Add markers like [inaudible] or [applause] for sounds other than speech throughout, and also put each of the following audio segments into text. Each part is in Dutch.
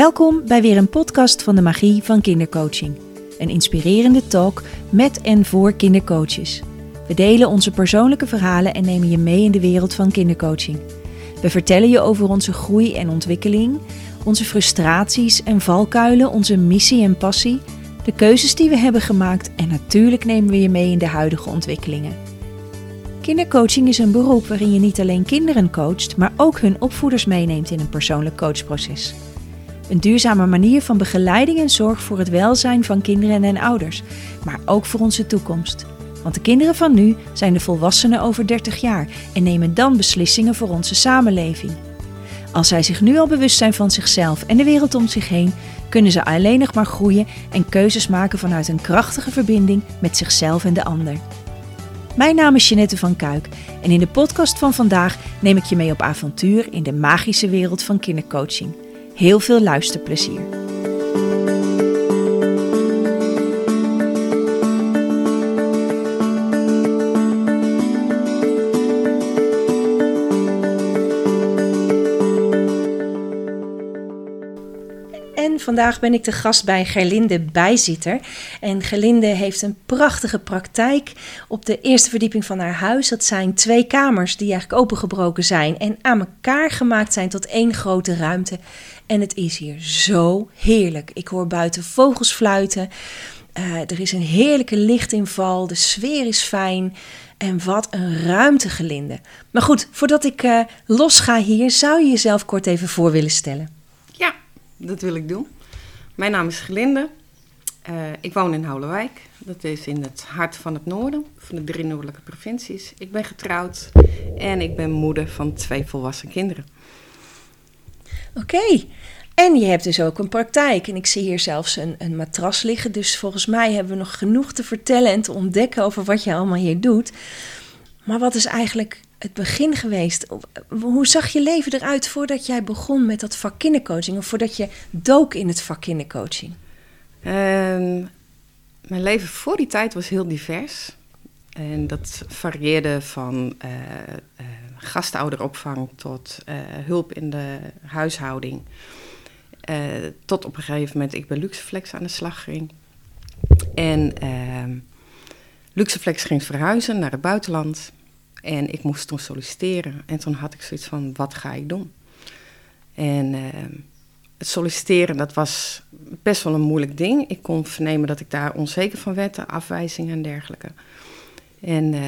Welkom bij weer een podcast van de Magie van Kindercoaching. Een inspirerende talk met en voor kindercoaches. We delen onze persoonlijke verhalen en nemen je mee in de wereld van kindercoaching. We vertellen je over onze groei en ontwikkeling, onze frustraties en valkuilen, onze missie en passie, de keuzes die we hebben gemaakt en natuurlijk nemen we je mee in de huidige ontwikkelingen. Kindercoaching is een beroep waarin je niet alleen kinderen coacht, maar ook hun opvoeders meeneemt in een persoonlijk coachproces. Een duurzame manier van begeleiding en zorg voor het welzijn van kinderen en ouders, maar ook voor onze toekomst. Want de kinderen van nu zijn de volwassenen over 30 jaar en nemen dan beslissingen voor onze samenleving. Als zij zich nu al bewust zijn van zichzelf en de wereld om zich heen, kunnen ze alleen nog maar groeien en keuzes maken vanuit een krachtige verbinding met zichzelf en de ander. Mijn naam is Jeanette van Kuik en in de podcast van vandaag neem ik je mee op avontuur in de magische wereld van kindercoaching. Heel veel luisterplezier. Vandaag ben ik de gast bij Gerlinde Bijzitter. En Gerlinde heeft een prachtige praktijk op de eerste verdieping van haar huis. Dat zijn twee kamers die eigenlijk opengebroken zijn en aan elkaar gemaakt zijn tot één grote ruimte. En het is hier zo heerlijk. Ik hoor buiten vogels fluiten. Uh, er is een heerlijke lichtinval. De sfeer is fijn. En wat een ruimte, Gelinde. Maar goed, voordat ik uh, los ga hier, zou je jezelf kort even voor willen stellen? Ja, dat wil ik doen. Mijn naam is Gelinde. Uh, ik woon in Houwelwijk. Dat is in het hart van het noorden, van de drie noordelijke provincies. Ik ben getrouwd en ik ben moeder van twee volwassen kinderen. Oké. En je hebt dus ook een praktijk. En ik zie hier zelfs een, een matras liggen. Dus volgens mij hebben we nog genoeg te vertellen en te ontdekken over wat je allemaal hier doet. Maar wat is eigenlijk het begin geweest? Hoe zag je leven eruit voordat jij begon met dat vak kindercoaching? Of voordat je dook in het vak kindercoaching? Um, mijn leven voor die tijd was heel divers. En dat varieerde van uh, gastouderopvang tot uh, hulp in de huishouding. tot op een gegeven moment ik bij Luxeflex aan de slag ging. En Luxeflex ging verhuizen naar het buitenland. En ik moest toen solliciteren. En toen had ik zoiets van, wat ga ik doen? En het solliciteren, dat was best wel een moeilijk ding. Ik kon vernemen dat ik daar onzeker van werd, afwijzingen en dergelijke. En uh,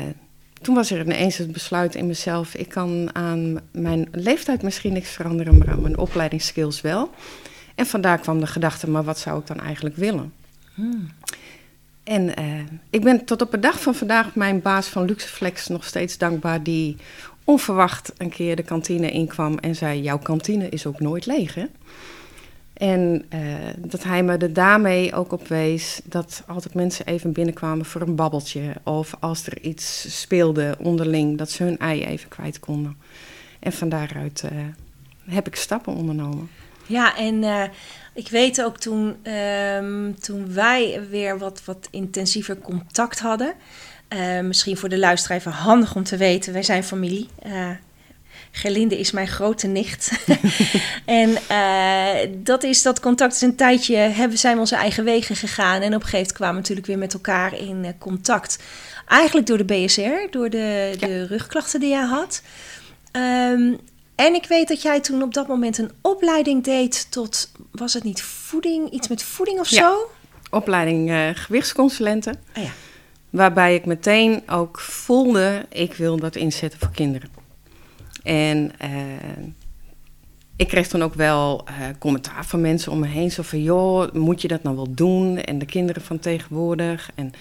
toen was er ineens het besluit in mezelf: ik kan aan mijn leeftijd misschien niks veranderen, maar aan mijn opleidingsskills wel. En vandaar kwam de gedachte: maar wat zou ik dan eigenlijk willen? Hmm. En uh, ik ben tot op de dag van vandaag mijn baas van Luxeflex nog steeds dankbaar, die onverwacht een keer de kantine inkwam en zei: Jouw kantine is ook nooit leeg, hè? En uh, dat hij me er daarmee ook op wees dat altijd mensen even binnenkwamen voor een babbeltje. Of als er iets speelde onderling, dat ze hun ei even kwijt konden. En van daaruit uh, heb ik stappen ondernomen. Ja, en ik weet ook toen, um, toen wij weer wat, wat intensiever contact hadden. misschien voor de luisteraar even handig om te weten, wij zijn familie. Gerlinde is mijn grote nicht. [laughs] en uh, dat, is, dat contact is een tijdje, hebben, zijn we onze eigen wegen gegaan. En op een gegeven moment kwamen we natuurlijk weer met elkaar in uh, contact. Eigenlijk door de BSR, door de, ja. de rugklachten die jij had. Um, en ik weet dat jij toen op dat moment een opleiding deed tot, was het niet voeding, iets met voeding of ja. zo? Opleiding uh, gewichtsconsulenten. Ah, ja. Waarbij ik meteen ook voelde, ik wil dat inzetten voor kinderen. En uh, ik kreeg dan ook wel uh, commentaar van mensen om me heen. Zo van, joh, moet je dat nou wel doen? En de kinderen van tegenwoordig. En,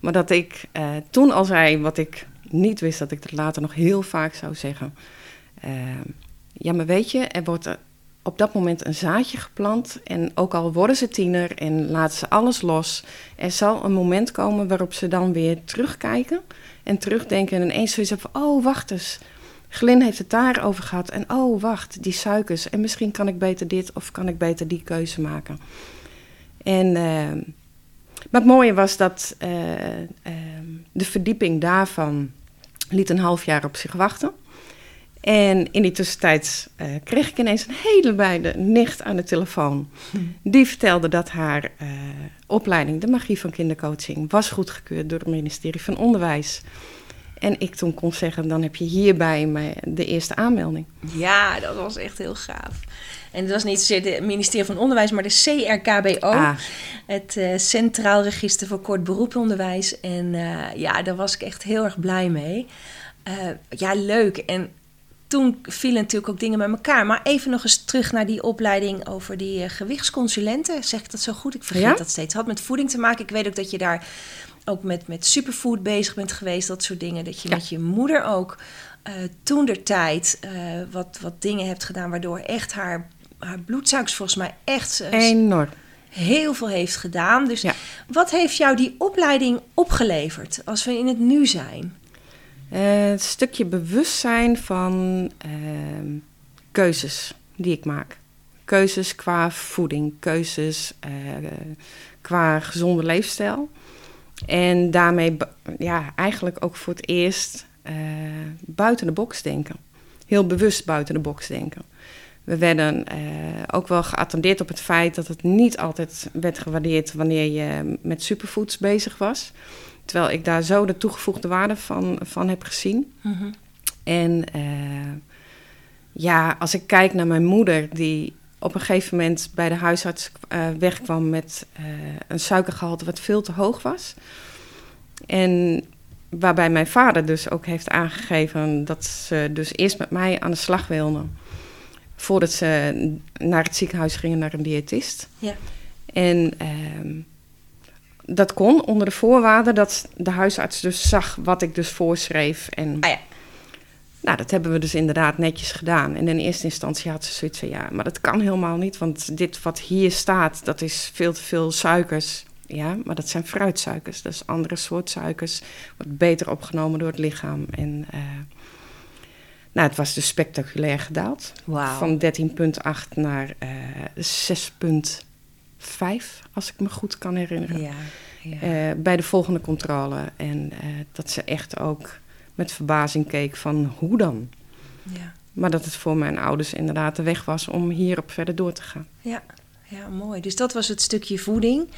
maar dat ik toen al zei wat ik niet wist, dat ik dat later nog heel vaak zou zeggen. Ja, maar weet je, er wordt op dat moment een zaadje geplant. En ook al worden ze tiener en laten ze alles los. Er zal een moment komen waarop ze dan weer terugkijken. En terugdenken en ineens zoiets van, oh, wacht eens Glyn heeft het daarover gehad. En oh, wacht, die suikers. En misschien kan ik beter dit of kan ik beter die keuze maken. En, uh, maar het mooie was dat uh, uh, de verdieping daarvan liet een half jaar op zich wachten. En in die tussentijd uh, kreeg ik ineens een hele wijde nicht aan de telefoon. Die vertelde dat haar uh, opleiding, de magie van kindercoaching, was goedgekeurd door het ministerie van Onderwijs. En ik toen kon zeggen, dan heb je hierbij de eerste aanmelding. Ja, dat was echt heel gaaf. En dat was niet zozeer het ministerie van Onderwijs, maar de CRKBO. Ah. Het uh, Centraal Register voor Kort Beroeponderwijs. En ja, daar was ik echt heel erg blij mee. ja, leuk. En toen vielen natuurlijk ook dingen met elkaar. Maar even nog eens terug naar die opleiding over die uh, gewichtsconsulenten. Zeg ik dat zo goed? Ik vergeet dat steeds. Het had met voeding te maken. Ik weet ook dat je daar ook met, met superfood bezig bent geweest. Dat soort dingen. Dat je met je moeder ook uh, toen der tijd uh, wat, wat dingen hebt gedaan. Waardoor echt haar, haar bloedsuikers volgens mij echt... Enorm. Heel veel heeft gedaan. Dus wat heeft jou die opleiding opgeleverd als we in het nu zijn? Een stukje bewustzijn van uh, keuzes die ik maak. Keuzes qua voeding, keuzes uh, qua gezonde leefstijl. En daarmee ja, eigenlijk ook voor het eerst eh, buiten de box denken. Heel bewust buiten de box denken. We werden ook wel geattendeerd op het feit dat het niet altijd werd gewaardeerd wanneer je met superfoods bezig was. Terwijl ik daar zo de toegevoegde waarde van, van heb gezien. Mhm. En uh, ja, als ik kijk naar mijn moeder, die op een gegeven moment bij de huisarts uh, wegkwam met uh, een suikergehalte wat veel te hoog was. En waarbij mijn vader dus ook heeft aangegeven dat ze dus eerst met mij aan de slag wilde. Voordat ze naar het ziekenhuis gingen naar een diëtist. Ja. En ehm, dat kon onder de voorwaarde dat de huisarts dus zag wat ik dus voorschreef. En ah ja. Nou, dat hebben we dus inderdaad netjes gedaan. En in eerste instantie had ze zoiets van ja, maar dat kan helemaal niet. Want dit wat hier staat, dat is veel te veel suikers. Ja, maar dat zijn fruitsuikers. Dat is andere soort suikers. Wordt beter opgenomen door het lichaam. En uh, nou, het was dus spectaculair gedaald. Wow. Van 13,8 naar uh, 6,8 vijf, als ik me goed kan herinneren. Ja, ja. Eh, bij de volgende controle. En uh, dat ze echt ook met verbazing keek van hoe dan? Ja. Maar dat het voor mijn ouders inderdaad de weg was om hierop verder door te gaan. Ja, ja mooi. Dus dat was het stukje voeding.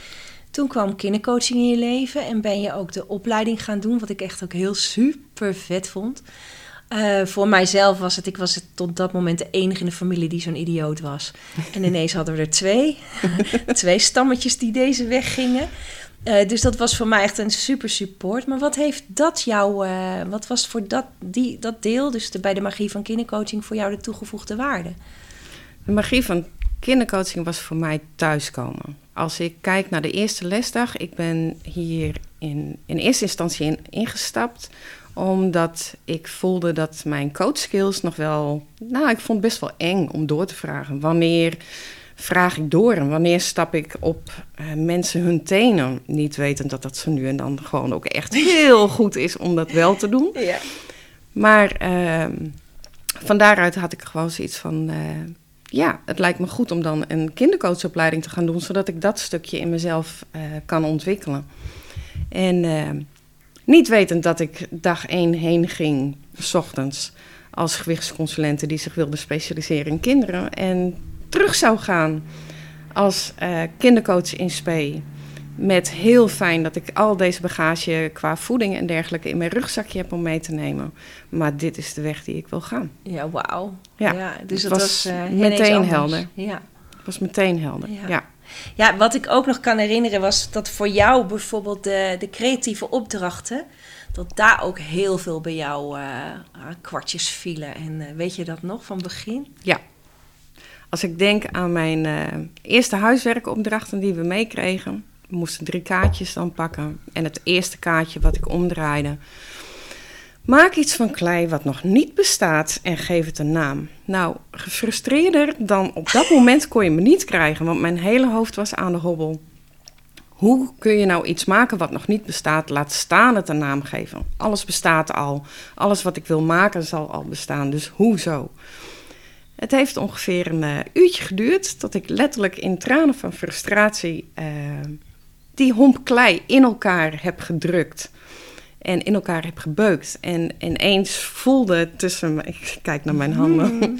Toen kwam kindercoaching in je leven en ben je ook de opleiding gaan doen, wat ik echt ook heel super vet vond. Uh, voor mijzelf was het, ik was het tot dat moment de enige in de familie die zo'n idioot was. [laughs] En ineens hadden we er twee. [laughs] twee stammetjes die deze weg gingen. Uh, dus dat was voor mij echt een super support. Maar wat heeft dat jou, uh, wat was voor dat, die, dat deel, dus de, bij de magie van kindercoaching, voor jou de toegevoegde waarde? De magie van kindercoaching was voor mij thuiskomen. Als ik kijk naar de eerste lesdag, ik ben hier in, in eerste instantie in, ingestapt omdat ik voelde dat mijn coachskills nog wel... Nou, ik vond het best wel eng om door te vragen. Wanneer vraag ik door en wanneer stap ik op uh, mensen hun tenen? Niet wetend dat dat zo nu en dan gewoon ook echt [laughs] heel goed is om dat wel te doen. Ja. Maar uh, van daaruit had ik gewoon zoiets van... Uh, ja, het lijkt me goed om dan een kindercoachopleiding te gaan doen... zodat ik dat stukje in mezelf uh, kan ontwikkelen. En ehm, niet wetend dat ik dag één heen ging, s ochtends, als gewichtsconsulente die zich wilde specialiseren in kinderen. En terug zou gaan als uh, kindercoach in spe. Met heel fijn dat ik al deze bagage qua voeding en dergelijke in mijn rugzakje heb om mee te nemen. Maar dit is de weg die ik wil gaan. Ja, wauw. Ja, dus het was, was uh, meteen helder. Ja. Het was meteen helder, ja. Ja, wat ik ook nog kan herinneren was dat voor jou bijvoorbeeld de, de creatieve opdrachten, dat daar ook heel veel bij jou uh, kwartjes vielen. En uh, weet je dat nog van begin? Ja. Als ik denk aan mijn uh, eerste huiswerkopdrachten die we meekregen, moesten drie kaartjes dan pakken. En het eerste kaartje wat ik omdraaide, Maak iets van klei wat nog niet bestaat en geef het een naam. Nou, gefrustreerder dan op dat moment kon je me niet krijgen, want mijn hele hoofd was aan de hobbel. Hoe kun je nou iets maken wat nog niet bestaat, laat staan het een naam geven? Alles bestaat al. Alles wat ik wil maken zal al bestaan, dus hoezo? Het heeft ongeveer een uh, uurtje geduurd tot ik letterlijk in tranen van frustratie uh, die homp klei in elkaar heb gedrukt en in elkaar heb gebeukt. En ineens voelde tussen me, [laughs] ik kijk naar mijn handen, [laughs] mm.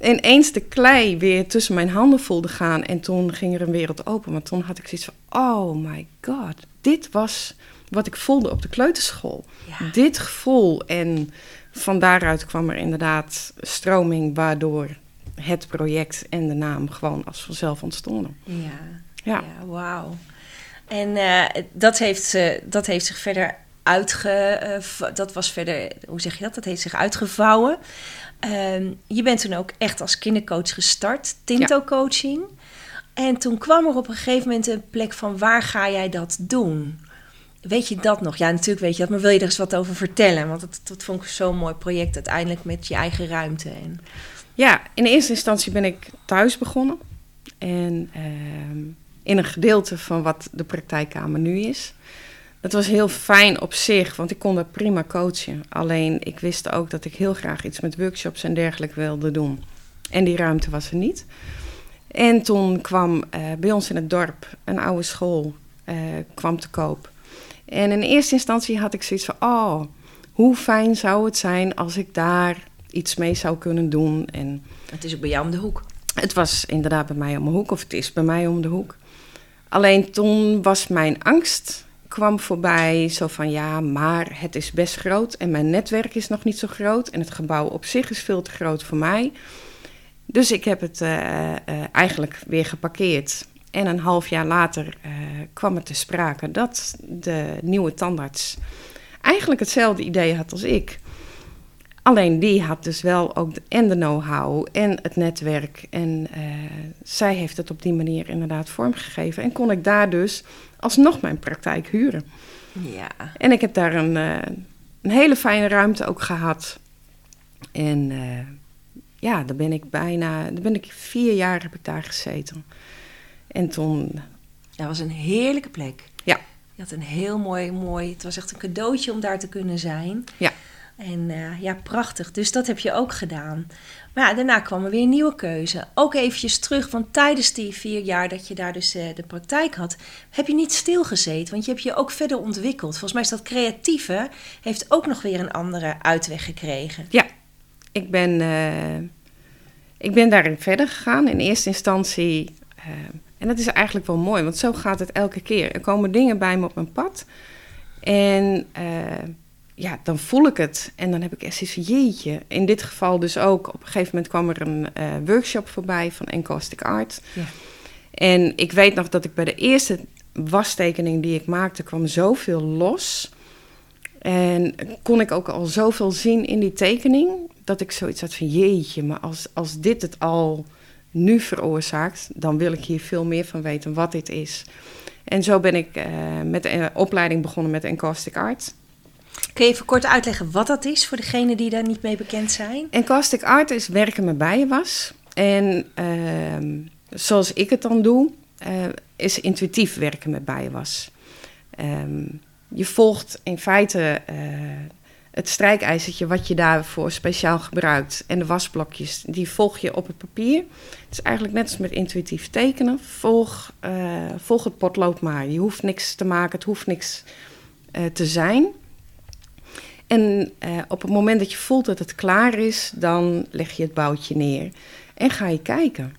ineens de klei weer tussen mijn handen voelde gaan. En toen ging er een wereld open. Want toen had ik zoiets van, oh my god, dit was wat ik voelde op de kleuterschool. Dit gevoel. En van daaruit kwam er inderdaad stroming, waardoor het project en de naam gewoon als vanzelf ontstonden. Ja, ja. ja wauw. En uh, dat, heeft, uh, dat heeft zich verder uitge... Uh, dat was verder, hoe zeg je dat? Dat heeft zich uitgevouwen. Ehm, je bent toen ook echt als kindercoach gestart, Tinto Coaching. En toen kwam er op een gegeven moment een plek van waar ga jij dat doen? Weet je dat nog? Ja, natuurlijk weet je dat, maar wil je er eens wat over vertellen? Want dat, dat vond ik zo'n mooi project uiteindelijk met je eigen ruimte. En... Ja, in eerste instantie ben ik thuis begonnen. En ehm, in een gedeelte van wat de praktijkkamer nu is. Het was heel fijn op zich, want ik kon daar prima coachen. Alleen ik wist ook dat ik heel graag iets met workshops en dergelijke wilde doen. En die ruimte was er niet. En toen kwam uh, bij ons in het dorp een oude school uh, kwam te koop. En in eerste instantie had ik zoiets van: oh, hoe fijn zou het zijn als ik daar iets mee zou kunnen doen. En het is ook bij jou om de hoek. Het was inderdaad bij mij om de hoek, of het is bij mij om de hoek. Alleen toen was mijn angst kwam voorbij, zo van ja, maar het is best groot en mijn netwerk is nog niet zo groot en het gebouw op zich is veel te groot voor mij. Dus ik heb het uh, uh, eigenlijk weer geparkeerd. En een half jaar later uh, kwam het te sprake dat de nieuwe tandarts eigenlijk hetzelfde idee had als ik. Alleen die had dus wel ook de, en de know-how en het netwerk. En uh, zij heeft het op die manier inderdaad vormgegeven. En kon ik daar dus alsnog mijn praktijk huren. Ja. En ik heb daar een, uh, een hele fijne ruimte ook gehad. En uh, ja, daar ben ik bijna, daar ben ik vier jaar heb ik daar gezeten. En toen... Dat was een heerlijke plek. Ja. Je had een heel mooi, mooi... Het was echt een cadeautje om daar te kunnen zijn. Ja. En uh, ja, prachtig. Dus dat heb je ook gedaan. Maar ja, daarna kwam er weer nieuwe keuze. Ook eventjes terug, want tijdens die vier jaar dat je daar dus uh, de praktijk had, heb je niet stilgezeten. Want je hebt je ook verder ontwikkeld. Volgens mij is dat creatieve, heeft ook nog weer een andere uitweg gekregen. Ja, ik ben, uh, ik ben daarin verder gegaan. In eerste instantie en dat is eigenlijk wel mooi, want zo gaat het elke keer. Er komen dingen bij me op mijn pad. En ja, dan voel ik het. En dan heb ik echt zoiets jeetje. In dit geval dus ook, op een gegeven moment kwam er een uh, workshop voorbij van Encaustic Art. Ja. En ik weet nog dat ik bij de eerste wastekening die ik maakte, kwam zoveel los. En kon ik ook al zoveel zien in die tekening, dat ik zoiets had van jeetje, maar als, als dit het al nu veroorzaakt, dan wil ik hier veel meer van weten wat dit is. En zo ben ik uh, met een opleiding begonnen met Encaustic Art. Kun je even kort uitleggen wat dat is voor degenen die daar niet mee bekend zijn? Encaustic Art is werken met bijenwas. En uh, zoals ik het dan doe, uh, is intuïtief werken met bijenwas. Um, je volgt in feite uh, het strijkijzertje wat je daarvoor speciaal gebruikt en de wasblokjes, die volg je op het papier. Het is eigenlijk net als met intuïtief tekenen. Volg, uh, volg het potlood maar. Je hoeft niks te maken, het hoeft niks te zijn. En uh, op het moment dat je voelt dat het klaar is, dan leg je het boutje neer en ga je kijken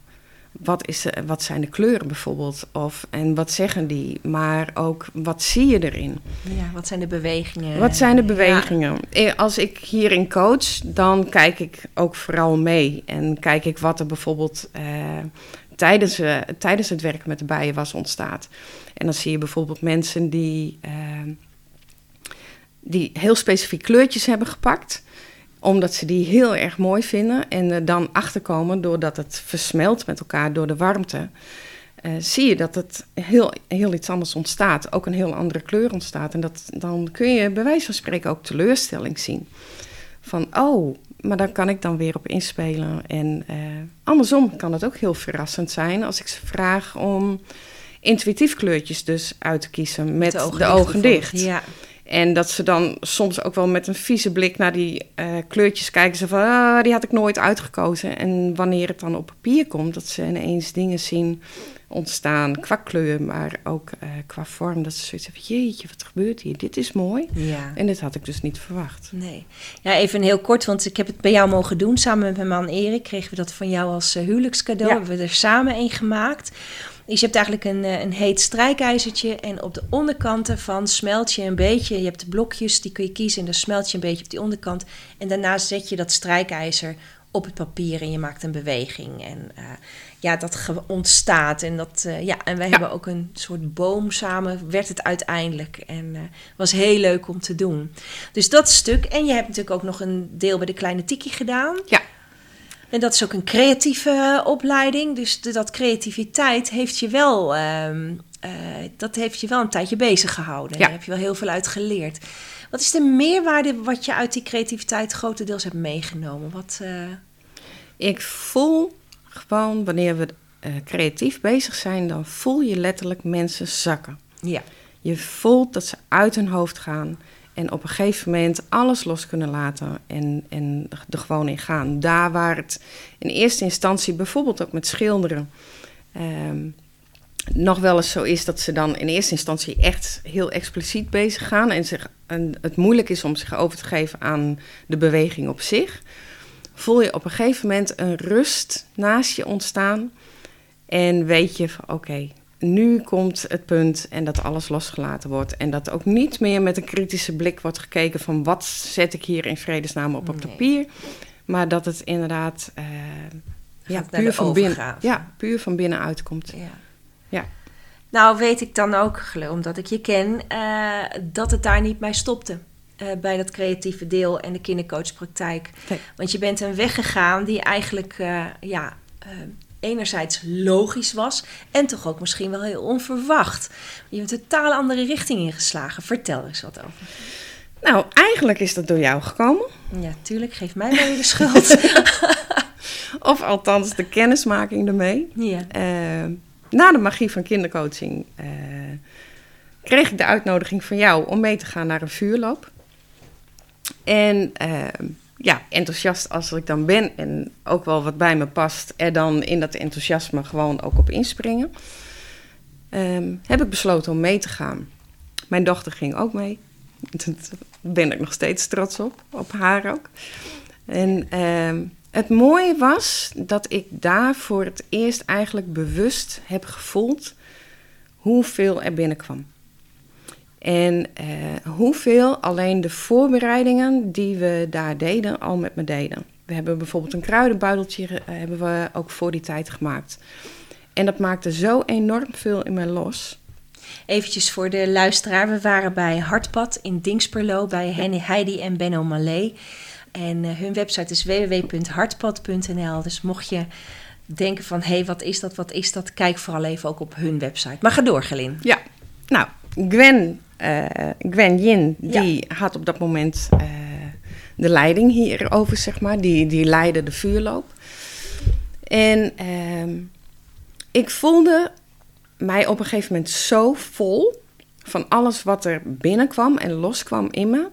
wat, is, wat zijn de kleuren bijvoorbeeld? Of, en wat zeggen die? Maar ook, wat zie je erin? Ja, wat zijn de bewegingen? Wat zijn de bewegingen? Ja. Als ik hierin coach, dan kijk ik ook vooral mee. En kijk ik wat er bijvoorbeeld tijdens, uh, tijdens het werken met de bijen was ontstaat. En dan zie je bijvoorbeeld mensen die, die heel specifiek kleurtjes hebben gepakt omdat ze die heel erg mooi vinden en er dan achterkomen doordat het versmelt met elkaar door de warmte. Uh, zie je dat het heel, heel iets anders ontstaat. Ook een heel andere kleur ontstaat. En dat, dan kun je bij wijze van spreken ook teleurstelling zien. Van, oh, maar daar kan ik dan weer op inspelen. En uh, andersom kan het ook heel verrassend zijn als ik ze vraag om intuïtief kleurtjes dus uit te kiezen met de ogen, de ogen dicht. Ja. En dat ze dan soms ook wel met een vieze blik naar die uh, kleurtjes kijken. Ze van, ah, die had ik nooit uitgekozen. En wanneer het dan op papier komt, dat ze ineens dingen zien ontstaan qua kleur, maar ook uh, qua vorm. Dat ze zoiets hebben, jeetje, wat gebeurt hier? Dit is mooi. Ja. En dit had ik dus niet verwacht. Nee. Ja, even heel kort, want ik heb het bij jou mogen doen. Samen met mijn man Erik kregen we dat van jou als uh, huwelijkscadeau. Hebben we er samen een gemaakt. Dus je hebt eigenlijk een, eh, een heet strijkijzertje en op de onderkanten van smelt je een beetje. Je hebt de blokjes, die kun je kiezen en dan smelt je een beetje op die onderkant. En daarna zet je dat strijkijzer op het papier en je maakt een beweging. En uh, ja, dat ontstaat. En, dat, uh, ja, en wij hebben ook een soort boom samen, werd het uiteindelijk. En uh, was heel leuk om te doen. Dus dat stuk. En je hebt natuurlijk ook nog een deel bij de Kleine Tiki gedaan. Ja. En dat is ook een creatieve opleiding. Dus de, dat creativiteit heeft je wel, uh, dat heeft je wel een tijdje bezig gehouden. Ja. Daar heb je wel heel veel uit geleerd. Wat is de meerwaarde wat je uit die creativiteit grotendeels hebt meegenomen? Wat, uh... Ik voel gewoon wanneer we uh, creatief bezig zijn, dan voel je letterlijk mensen zakken. Ja. Je voelt dat ze uit hun hoofd gaan. En op een gegeven moment alles los kunnen laten en, en er gewoon in gaan. Daar waar het in eerste instantie, bijvoorbeeld ook met schilderen, um, nog wel eens zo is dat ze dan in eerste instantie echt heel expliciet bezig gaan. En het moeilijk is om zich over te geven aan de beweging op zich. Voel je op een gegeven moment een rust naast je ontstaan. En weet je van oké, nu komt het punt en dat alles losgelaten wordt. En dat ook niet meer met een kritische blik wordt gekeken van wat zet ik hier in vredesnaam op op papier. Maar dat het inderdaad uh, ja, puur, van binnen, ja, puur van binnenuit komt. Ja. ja. Nou weet ik dan ook, omdat ik je ken, uh, dat het daar niet bij stopte. Uh, bij dat creatieve deel en de kindercoachpraktijk. Nee. Want je bent een weg gegaan die eigenlijk ja, enerzijds logisch was en toch ook misschien wel heel onverwacht. Je hebt een totaal andere richting ingeslagen. Vertel eens wat over. Nou, eigenlijk is dat door jou gekomen. Ja, tuurlijk. Geef mij maar de schuld. [laughs] of althans de kennismaking ermee. Ja. Uh, na de magie van kindercoaching uh, kreeg ik de uitnodiging van jou om mee te gaan naar een vuurloop. En uh, ja, enthousiast als ik dan ben en ook wel wat bij me past, er dan in dat enthousiasme gewoon ook op inspringen. Um, heb ik besloten om mee te gaan. Mijn dochter ging ook mee. [laughs] Daar ben ik nog steeds trots op, op haar ook. En um, het mooie was dat ik daar voor het eerst eigenlijk bewust heb gevoeld hoeveel er binnenkwam. En uh, hoeveel alleen de voorbereidingen die we daar deden, al met me deden. We hebben bijvoorbeeld een kruidenbuideltje uh, hebben we ook voor die tijd gemaakt. En dat maakte zo enorm veel in mij los. Eventjes voor de luisteraar. We waren bij Hartpad in Dingsperlo bij Heidi en Benno Malé. En uh, hun website is www.hartpad.nl. Dus mocht je denken van, hé, hey, wat is dat, wat is dat? Kijk vooral even ook op hun website. Maar ga door, Gelin. Ja, nou, Gwen uh, Gwen Yin, die had op dat moment uh, de leiding hierover, zeg maar. Die, die leidde de vuurloop. En uh, ik voelde mij op een gegeven moment zo vol van alles wat er binnenkwam en loskwam in me,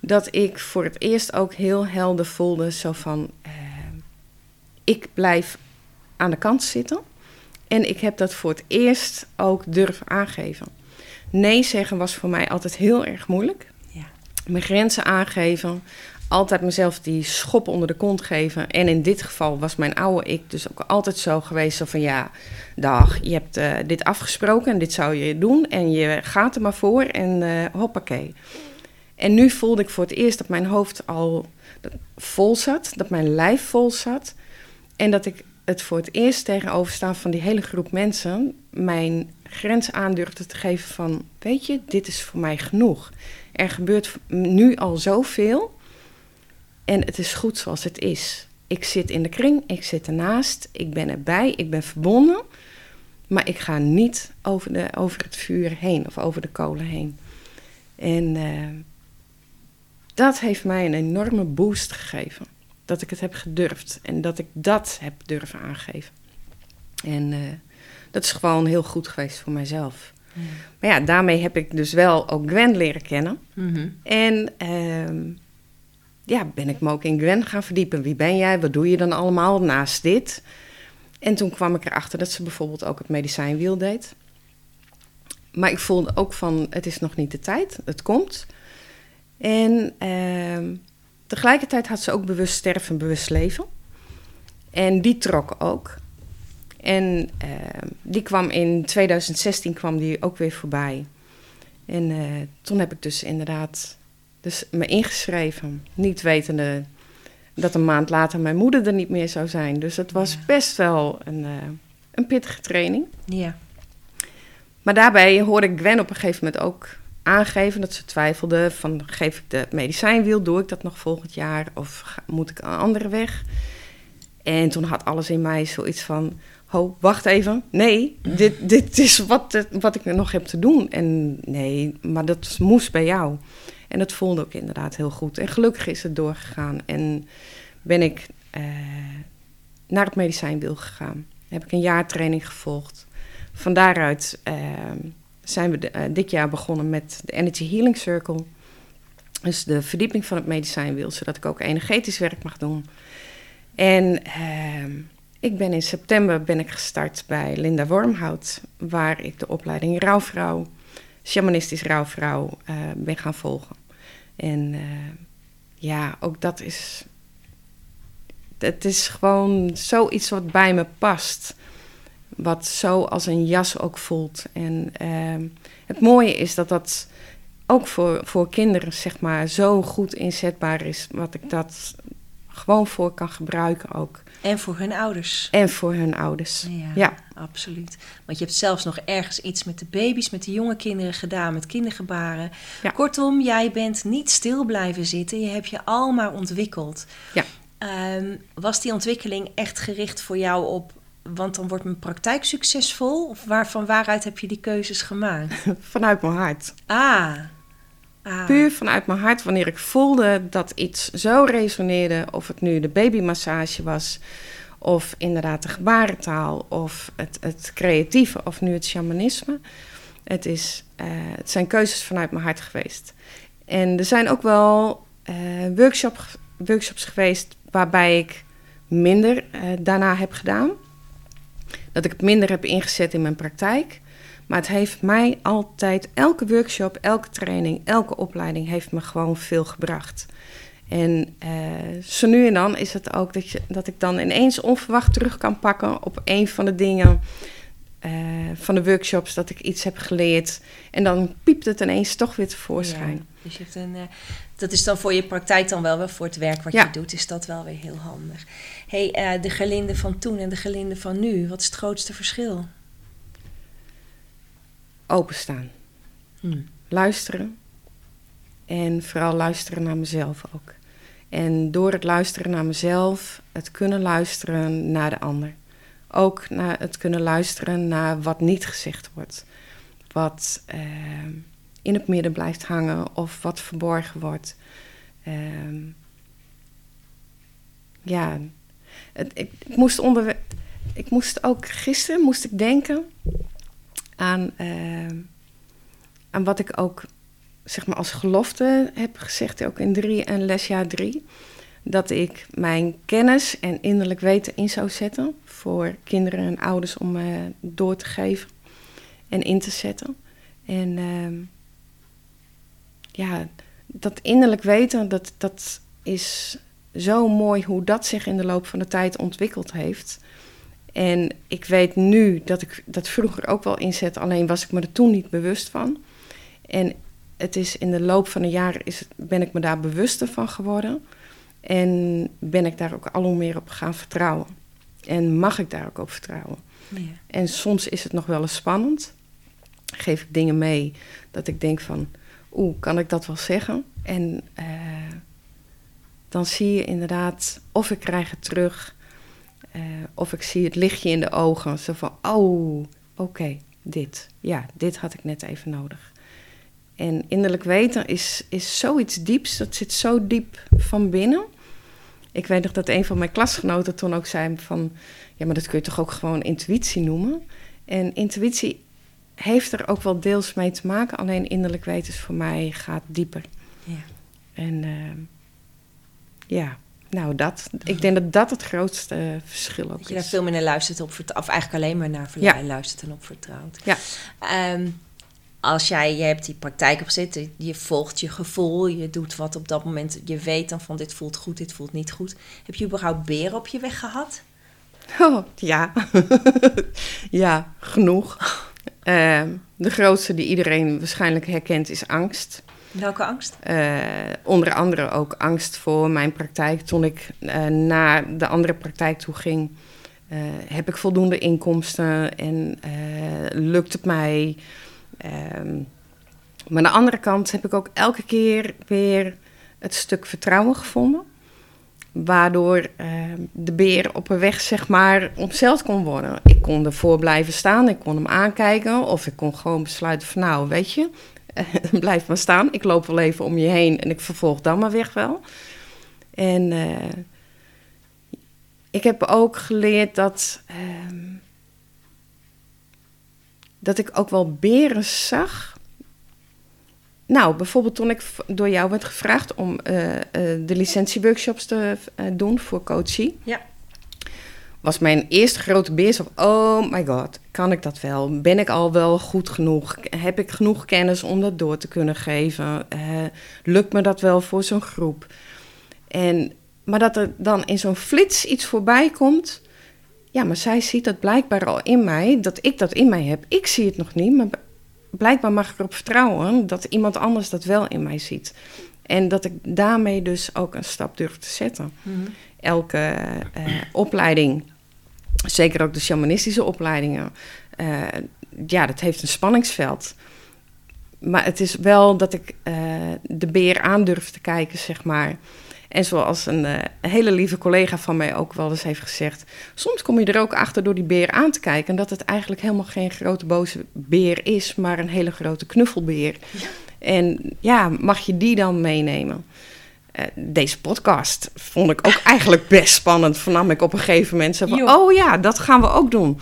dat ik voor het eerst ook heel helder voelde, zo van, ehm, ik blijf aan de kant zitten. En ik heb dat voor het eerst ook durven aangeven. Nee zeggen was voor mij altijd heel erg moeilijk. Ja. Mijn grenzen aangeven. Altijd mezelf die schop onder de kont geven. En in dit geval was mijn oude ik dus ook altijd zo geweest. Zo van ja, dag, je hebt uh, dit afgesproken en dit zou je doen. En je gaat er maar voor en uh, hoppakee. En nu voelde ik voor het eerst dat mijn hoofd al vol zat. Dat mijn lijf vol zat. En dat ik het voor het eerst tegenover sta van die hele groep mensen mijn grens aandurfde te geven van, weet je, dit is voor mij genoeg. Er gebeurt nu al zoveel en het is goed zoals het is. Ik zit in de kring, ik zit ernaast, ik ben erbij, ik ben verbonden, maar ik ga niet over, de, over het vuur heen of over de kolen heen. En uh, dat heeft mij een enorme boost gegeven. Dat ik het heb gedurfd en dat ik dat heb durven aangeven. En uh, dat is gewoon heel goed geweest voor mijzelf. Maar ja, daarmee heb ik dus wel ook Gwen leren kennen. Mhm. En ehm, ja, ben ik me ook in Gwen gaan verdiepen. Wie ben jij? Wat doe je dan allemaal naast dit? En toen kwam ik erachter dat ze bijvoorbeeld ook het medicijnwiel deed. Maar ik voelde ook van, het is nog niet de tijd, het komt. En ehm, tegelijkertijd had ze ook bewust sterven, bewust leven. En die trok ook. En ehm, die kwam in 2016 kwam die ook weer voorbij. En eh, toen heb ik dus inderdaad dus me ingeschreven. Niet wetende dat een maand later mijn moeder er niet meer zou zijn. Dus het was Ja. best wel een, eh, een pittige training. Ja. Maar daarbij hoorde ik Gwen op een gegeven moment ook aangeven dat ze twijfelde van geef ik de medicijnwiel, doe ik dat nog volgend jaar of moet ik een andere weg? En toen had alles in mij zoiets van, ho, wacht even, nee, dit, dit is wat, het- wat ik nog heb te doen. En nee, maar dat moest bij jou. En dat voelde ook inderdaad heel goed. En gelukkig is het doorgegaan en ben ik eh, naar het medicijnwiel gegaan. Heb ik een jaar training gevolgd. Van daaruit eh, zijn we eh, dit jaar begonnen met de Energy Healing Circle. Dus de verdieping van het medicijnwiel, zodat ik ook energetisch werk mag doen. En eh, ik ben in september ben ik gestart bij Linda Wormhout, waar ik de opleiding rouwvrouw, shamanistisch rouwvrouw, eh, ben gaan volgen. En eh, ja, ook dat is. Het is gewoon zoiets wat bij me past. Wat zo als een jas ook voelt. En ehm, het mooie is dat dat ook voor, voor kinderen, zeg maar, zo goed inzetbaar is. Wat ik dat gewoon voor kan gebruiken ook. En voor hun ouders. En voor hun ouders. Ja, Ja. absoluut. Want je hebt zelfs nog ergens iets met de baby's, met de jonge kinderen gedaan, met kindergebaren. Ja. Kortom, jij bent niet stil blijven zitten. Je hebt je al maar ontwikkeld. Ja. Ehm, was die ontwikkeling echt gericht voor jou op... Want dan wordt mijn praktijk succesvol? Of waar, van waaruit heb je die keuzes gemaakt? [laughs] Vanuit mijn hart. Ah. ah. Puur vanuit mijn hart, wanneer ik voelde dat iets zo resoneerde, of het nu de babymassage was, of inderdaad de gebarentaal, of het, het creatieve, of nu het shamanisme. Het, is, eh, het zijn keuzes vanuit mijn hart geweest. En er zijn ook wel eh, workshop, workshops geweest waarbij ik minder eh, daarna heb gedaan. Dat ik het minder heb ingezet in mijn praktijk. Maar het heeft mij altijd, elke workshop, elke training, elke opleiding heeft me gewoon veel gebracht. En eh, zo nu en dan is het ook dat, je, dat ik dan ineens onverwacht terug kan pakken op een van de dingen eh, van de workshops dat ik iets heb geleerd. En dan piept het ineens toch weer tevoorschijn. Ja, dus je hebt een, eh, dat is dan voor je praktijk dan wel weer voor het werk wat Ja. je doet, is dat wel weer heel handig. Hey, eh, de gelinde van toen en de gelinde van nu, wat is het grootste verschil? Openstaan, Hm. luisteren en vooral luisteren naar mezelf ook. En door het luisteren naar mezelf, het kunnen luisteren naar de ander. Ook naar het kunnen luisteren naar wat niet gezegd wordt. Wat eh, in het midden blijft hangen of wat verborgen wordt. Ehm, ja, ik, moest onder, ik moest ook gisteren moest ik denken aan, ehm, aan wat ik ook zeg maar als gelofte heb gezegd, ook in drie en lesjaar drie. Dat ik mijn kennis en innerlijk weten in zou zetten voor kinderen en ouders om eh, door te geven en in te zetten. En ehm, ja, dat innerlijk weten, dat, dat is zo mooi hoe dat zich in de loop van de tijd ontwikkeld heeft. En ik weet nu dat ik dat vroeger ook wel inzet, alleen was ik me er toen niet bewust van. En het is in de loop van de jaren is ben ik me daar bewuster van geworden. En ben ik daar ook al hoe meer op gaan vertrouwen. En mag ik daar ook op vertrouwen. Ja. En soms is het nog wel eens spannend. Geef ik dingen mee dat ik denk van, oeh, kan ik dat wel zeggen? En eh, dan zie je inderdaad, of ik krijg het terug, eh, of ik zie het lichtje in de ogen. Zo van, oh, oké, dit. Ja, dit had ik net even nodig. En innerlijk weten is, is zoiets dieps, dat zit zo diep van binnen. Ik weet nog dat een van mijn klasgenoten toen ook zei van... ja, maar dat kun je toch ook gewoon intuïtie noemen? En intuïtie heeft er ook wel deels mee te maken. Alleen innerlijk weten is voor mij gaat dieper. Ja. En ehm, ja, nou dat. Ik denk dat dat het grootste verschil ook Dat je daar is. veel meer naar luistert op vertrouwt. Of eigenlijk alleen maar naar Ja. luistert en op vertrouwt. Ja. Ehm, als jij, je hebt die praktijk opgezet, je volgt je gevoel, je doet wat op dat moment, je weet dan van dit voelt goed, dit voelt niet goed. Heb je überhaupt beren op je weg gehad? [laughs] Oh, ja. [laughs] ja, genoeg. [laughs] Ehm, de grootste die iedereen waarschijnlijk herkent is angst. Welke angst? Eh, onder andere ook angst voor mijn praktijk. Toen ik eh, naar de andere praktijk toe ging, eh, heb ik voldoende inkomsten en lukt het mij. Ehm, maar aan de andere kant heb ik ook elke keer weer het stuk vertrouwen gevonden. Waardoor eh, de beer op een weg, zeg maar, omzeild kon worden. Ik kon ervoor blijven staan, ik kon hem aankijken. Of ik kon gewoon besluiten van, nou, weet je, [laughs] blijf maar staan. Ik loop wel even om je heen en ik vervolg dan maar weg wel. En eh, ik heb ook geleerd dat, ehm, dat ik ook wel beren zag. Nou, bijvoorbeeld toen ik door jou werd gevraagd om eh, de licentieworkshops te doen voor coachie. Ja. Was mijn eerste grote zo van, oh my god, kan ik dat wel? Ben ik al wel goed genoeg? Heb ik genoeg kennis om dat door te kunnen geven? Eh, lukt me dat wel voor zo'n groep? En, maar dat er dan in zo'n flits iets voorbij komt. Ja, maar zij ziet dat blijkbaar al in mij, dat ik dat in mij heb. Ik zie het nog niet, maar blijkbaar mag ik erop vertrouwen dat iemand anders dat wel in mij ziet. En dat ik daarmee dus ook een stap durf te zetten. Mhm. Elke eh, opleiding, zeker ook de shamanistische opleidingen, eh, ja, dat heeft een spanningsveld. Maar het is wel dat ik eh, de beer aan durf te kijken, zeg maar. En zoals een eh, hele lieve collega van mij ook wel eens heeft gezegd... soms kom je er ook achter door die beer aan te kijken... en dat het eigenlijk helemaal geen grote boze beer is... maar een hele grote knuffelbeer. En ja, mag je die dan meenemen? Eh, deze podcast vond ik ook eigenlijk best spannend. Vernam ik op een gegeven moment zo van... Oh ja, dat gaan we ook doen.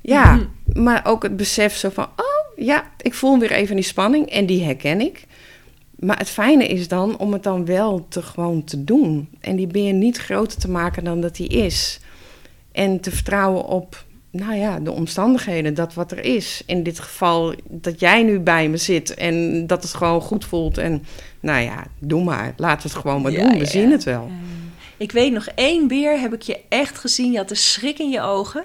Ja, Mhm. maar ook het besef zo van... oh ja, ik voel weer even die spanning en die herken ik. Maar het fijne is dan om het dan wel te gewoon te doen. En die beer niet groter te maken dan dat die is. En te vertrouwen op, nou ja, de omstandigheden, dat wat er is. In dit geval dat jij nu bij me zit en dat het gewoon goed voelt. En nou ja, doe maar. Laten we het gewoon maar Ja, doen. We ja. zien het wel. Ik weet nog één beer heb ik je echt gezien. Je had een schrik in je ogen.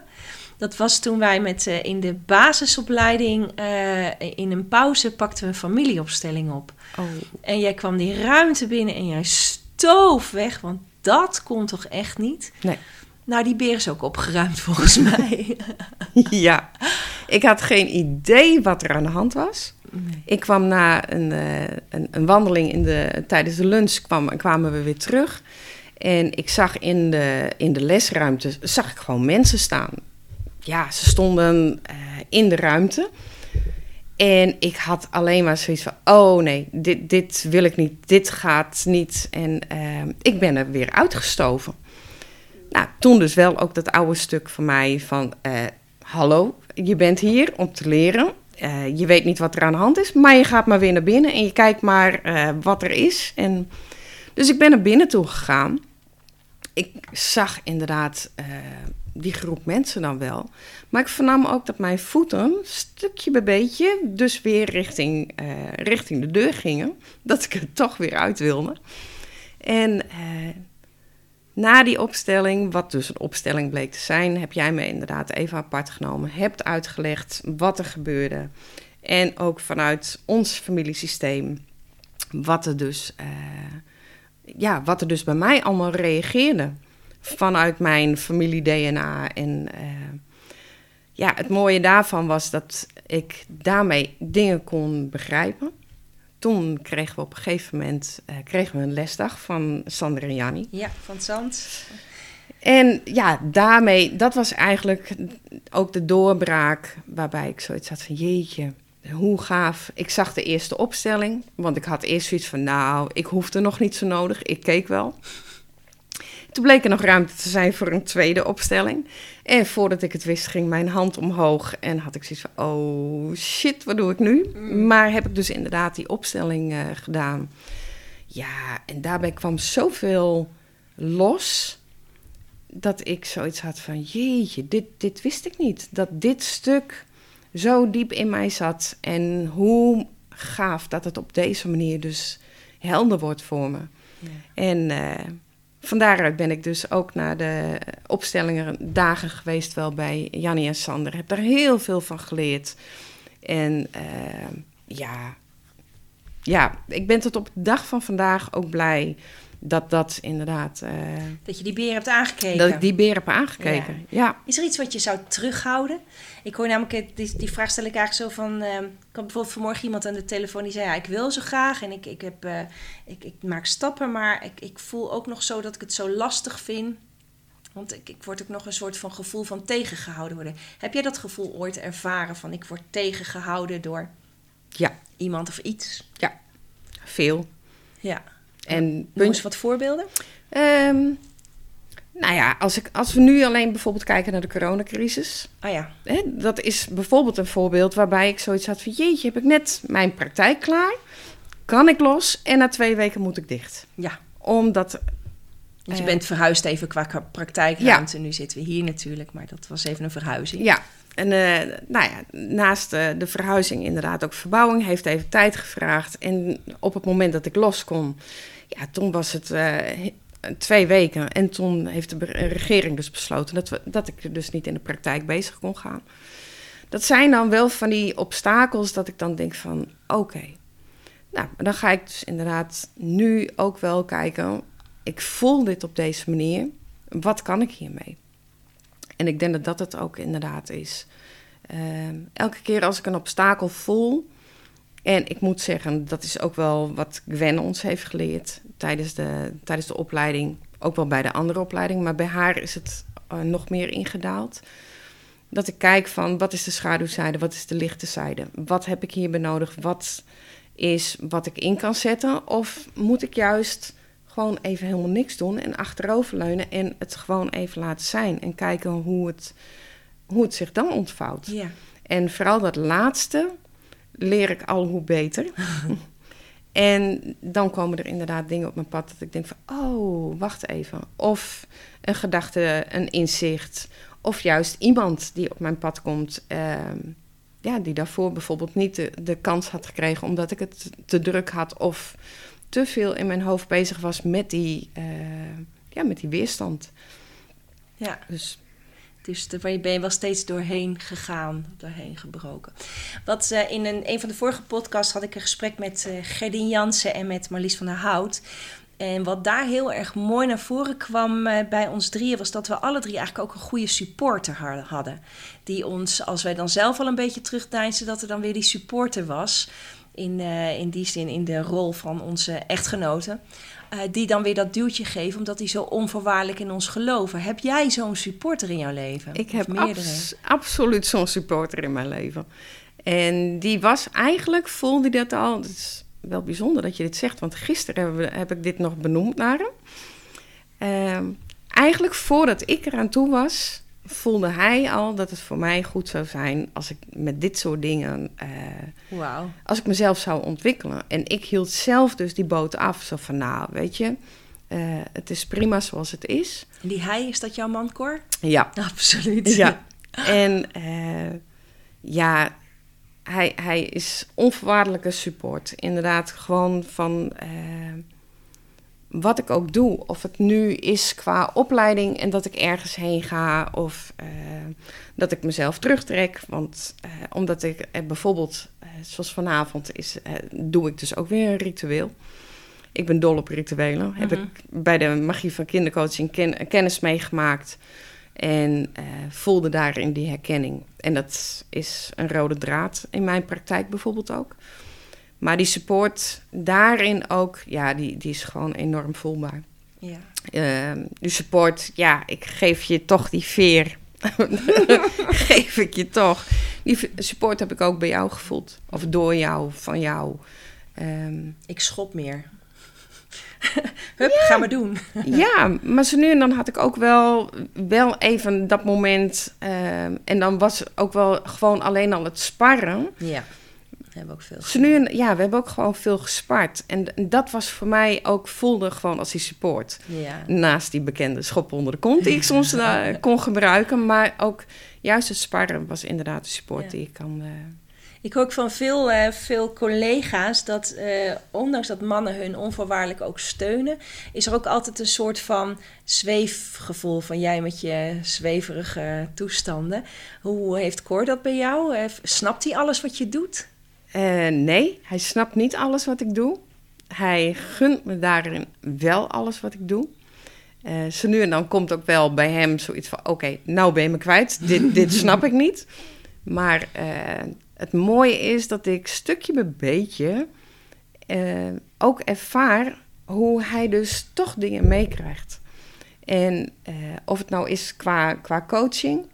Dat was toen wij met, eh, in de basisopleiding eh, in een pauze pakten we een familieopstelling op. Oh, En jij kwam die ruimte binnen en jij stoof weg, want dat kon toch echt niet? Nee. Nou, die beer is ook opgeruimd volgens [laughs] mij. ja, ik had geen idee wat er aan de hand was. Nee. Ik kwam na een, eh, een, een wandeling in de, tijdens de lunch kwam, kwamen we weer terug. En ik zag in de, in de lesruimte zag ik gewoon mensen staan. Ja, ze stonden eh, in de ruimte. En ik had alleen maar zoiets van: oh nee, dit, dit wil ik niet, dit gaat niet. En eh, ik ben er weer uitgestoven. Nou, toen dus wel ook dat oude stuk van mij van... eh, hallo, je bent hier om te leren. Eh, je weet niet wat er aan de hand is, maar je gaat maar weer naar binnen... en je kijkt maar eh, wat er is. En, dus ik ben naar binnen toe gegaan. Ik zag inderdaad die groep mensen dan wel. Maar ik vernam ook dat mijn voeten, stukje bij beetje... dus weer richting, richting de deur gingen. Dat ik er toch weer uit wilde. En... eh, na die opstelling, wat dus een opstelling bleek te zijn, heb jij me inderdaad even apart genomen. Hebt uitgelegd wat er gebeurde. En ook vanuit ons familiesysteem, wat er dus, eh, ja, wat er dus bij mij allemaal reageerde. Vanuit mijn familie-DNA. En eh, ja, het mooie daarvan was dat ik daarmee dingen kon begrijpen. Toen kregen we op een gegeven moment eh, kregen we een lesdag van Sander en Janni. Ja, van Zand. En ja, daarmee, dat was eigenlijk ook de doorbraak waarbij ik zoiets had van jeetje, hoe gaaf. Ik zag de eerste opstelling, want ik had eerst zoiets van nou, ik hoefde nog niet zo nodig, ik keek wel. Toen bleek er nog ruimte te zijn voor een tweede opstelling. En voordat ik het wist, ging mijn hand omhoog. En had ik zoiets van: oh shit, wat doe ik nu? Mm. Maar heb ik dus inderdaad die opstelling eh, gedaan. Ja, en daarbij kwam zoveel los. Dat ik zoiets had van: jeetje, dit, dit wist ik niet. Dat dit stuk zo diep in mij zat. En hoe gaaf dat het op deze manier dus helder wordt voor me. Ja. En eh, van daaruit ben ik dus ook naar de opstellingen dagen geweest wel bij Jannie en Sander. Heb daar heel veel van geleerd. En eh, ja, ja, ik ben tot op de dag van vandaag ook blij dat dat inderdaad, eh, Dat je die beer hebt aangekeken. dat ik die beer heb aangekeken. Ja. Is er iets wat je zou terughouden? Ik hoor namelijk, eh, die, die vraag stel ik eigenlijk zo van... ehm, ik had bijvoorbeeld vanmorgen iemand aan de telefoon die zei... Ja, ik wil zo graag en ik, ik, heb, eh, ik, ik maak stappen... maar ik, ik voel ook nog zo dat ik het zo lastig vind... Want ik, ik word ook nog een soort van gevoel van tegengehouden worden. Heb jij dat gevoel ooit ervaren van... ik word tegengehouden door ja, iemand of iets? veel. Ja. En Noem eens wat voorbeelden. Ehm, nou ja, als, ik, als we nu alleen bijvoorbeeld kijken naar de coronacrisis. Ah ja, Hè, dat is bijvoorbeeld een voorbeeld waarbij ik zoiets had van... jeetje, heb ik net mijn praktijk klaar? Kan ik los? En na twee weken moet ik dicht. ja. Omdat, Want je Eh, bent verhuisd even qua praktijkruimte. Nu zitten we hier natuurlijk, maar dat was even een verhuizing. ja... En eh, nou ja, naast eh, de verhuizing inderdaad ook verbouwing. Heeft even tijd gevraagd. En op het moment dat ik los kon... Ja, toen was het he- twee weken. En toen heeft de regering dus besloten... Dat, we, dat ik dus niet in de praktijk bezig kon gaan. Dat zijn dan wel van die obstakels dat ik dan denk van... Oké, nou, dan ga ik dus inderdaad nu ook wel kijken... Ik voel dit op deze manier. Wat kan ik hiermee? En ik denk dat dat het ook inderdaad is. Ehm, elke keer als ik een obstakel voel... En ik moet zeggen, dat is ook wel wat Gwen ons heeft geleerd tijdens de, tijdens de opleiding. Ook wel bij de andere opleiding, maar bij haar is het eh, nog meer ingedaald. Dat ik kijk van wat is de schaduwzijde, wat is de lichte zijde? Wat heb ik hierbij nodig? Wat is wat ik in kan zetten? Of moet ik juist gewoon even helemaal niks doen en achteroverleunen en het gewoon even laten zijn en kijken hoe het, hoe het zich dan ontvouwt? Ja. En vooral dat laatste leer ik al hoe beter. [laughs] en dan komen er inderdaad dingen op mijn pad dat ik denk van, oh, wacht even. Of een gedachte, een inzicht. Of juist iemand die op mijn pad komt, ehm, ja, die daarvoor bijvoorbeeld niet de, de kans had gekregen omdat ik het te druk had of te veel in mijn hoofd bezig was met die, eh, ja, met die weerstand. ja. Dus Dus ben je wel steeds doorheen gegaan, doorheen gebroken. Wat eh, in een, een van de vorige podcasts had ik een gesprek met eh Gerdien Jansen en met Marlies van der Hout. En wat daar heel erg mooi naar voren kwam eh, bij ons drieën, was dat we alle drie eigenlijk ook een goede supporter ha- hadden. Die ons, als wij dan zelf al een beetje terugdeinsden, dat er dan weer die supporter was. In, eh, in die zin, in de rol van onze echtgenoten. eh, die dan weer dat duwtje geven, omdat die zo onvoorwaardelijk in ons geloven. Heb jij zo'n supporter in jouw leven? Ik heb meerdere? abs- absoluut zo'n supporter in mijn leven. En die was eigenlijk, voelde dat al. Het is wel bijzonder dat je dit zegt, want gisteren we- heb ik dit nog benoemd naar hem. Ehm, eigenlijk voordat ik eraan toe was, voelde hij al dat het voor mij goed zou zijn als ik met dit soort dingen, eh, Wauw. als ik mezelf zou ontwikkelen. En ik hield zelf dus die boot af, zo van nou, weet je, eh, het is prima zoals het is. En die hij, is dat jouw man, Cor? Ja, Absoluut. ja. [laughs] En eh, ja, hij, hij is onvoorwaardelijke support. Inderdaad, gewoon van wat ik ook doe. Of het nu is qua opleiding en dat ik ergens heen ga. Of eh, dat ik mezelf terugtrek. Want eh, omdat ik eh, bijvoorbeeld, zoals vanavond is, doe ik dus ook weer een ritueel. Ik ben dol op rituelen. Heb Mhm. ik bij de magie van kindercoaching ken- kennis meegemaakt. En voelde daarin die herkenning. En dat is een rode draad in mijn praktijk bijvoorbeeld ook. Maar die support daarin ook, ja, die, die is gewoon enorm voelbaar. Ja. Ehm, die support, ja, ik geef je toch die veer. [laughs] geef ik je toch. Die support heb ik ook bij jou gevoeld. Of door jou, van jou. Ehm, Ik schop meer. [laughs] Hup, ga maar doen. [laughs] ja, maar zo nu en dan had ik ook wel, wel even dat moment. eh, en dan was ook wel gewoon alleen al het sparren. Ja, hebben ook veel. En, ja, we hebben ook gewoon veel gespart. En, en dat was voor mij ook, voelde gewoon als die support. Ja. Naast die bekende schop onder de kont die ik soms eh, [laughs] kon gebruiken. Maar ook juist het sparren was inderdaad de support Ja. die ik kan... eh, Ik hoor ook van veel, eh, veel collega's dat ondanks dat mannen hun onvoorwaardelijk ook steunen, is er ook altijd een soort van zweefgevoel van jij met je zweverige toestanden. Hoe heeft Cor dat bij jou? Snapt hij alles wat je doet? Eh, nee, hij snapt niet alles wat ik doe. Hij gunt me daarin wel alles wat ik doe. Eh, zo nu en dan komt ook wel bij hem zoiets van... oké, nou ben je me kwijt, dit, [laughs] dit snap ik niet. Maar eh, het mooie is dat ik stukje bij beetje... ook ervaar hoe hij dus toch dingen meekrijgt. En of het nou is qua, qua coaching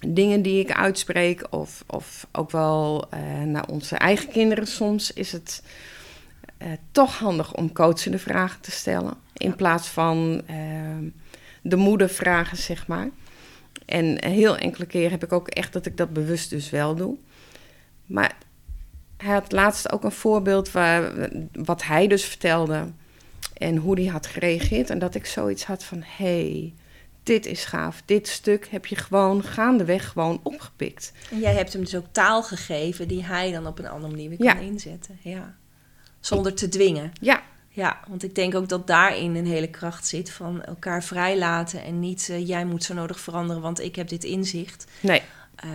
dingen die ik uitspreek, of, of ook wel eh, naar onze eigen kinderen soms, is het eh, toch handig om coachende vragen te stellen. In plaats van eh, de moedervragen, zeg maar. En heel enkele keer heb ik ook echt dat ik dat bewust dus wel doe. Maar hij had laatst ook een voorbeeld waar, wat hij dus vertelde en hoe hij had gereageerd. En dat ik zoiets had van, hey, dit is gaaf. Dit stuk heb je gewoon gaandeweg gewoon opgepikt. En jij hebt hem dus ook taal gegeven die hij dan op een andere manier weer Ja. kan inzetten. Ja. Zonder te dwingen. Ja, Ja, want ik denk ook dat daarin een hele kracht zit van elkaar vrijlaten en niet eh, jij moet zo nodig veranderen, want ik heb dit inzicht. nee. Eh,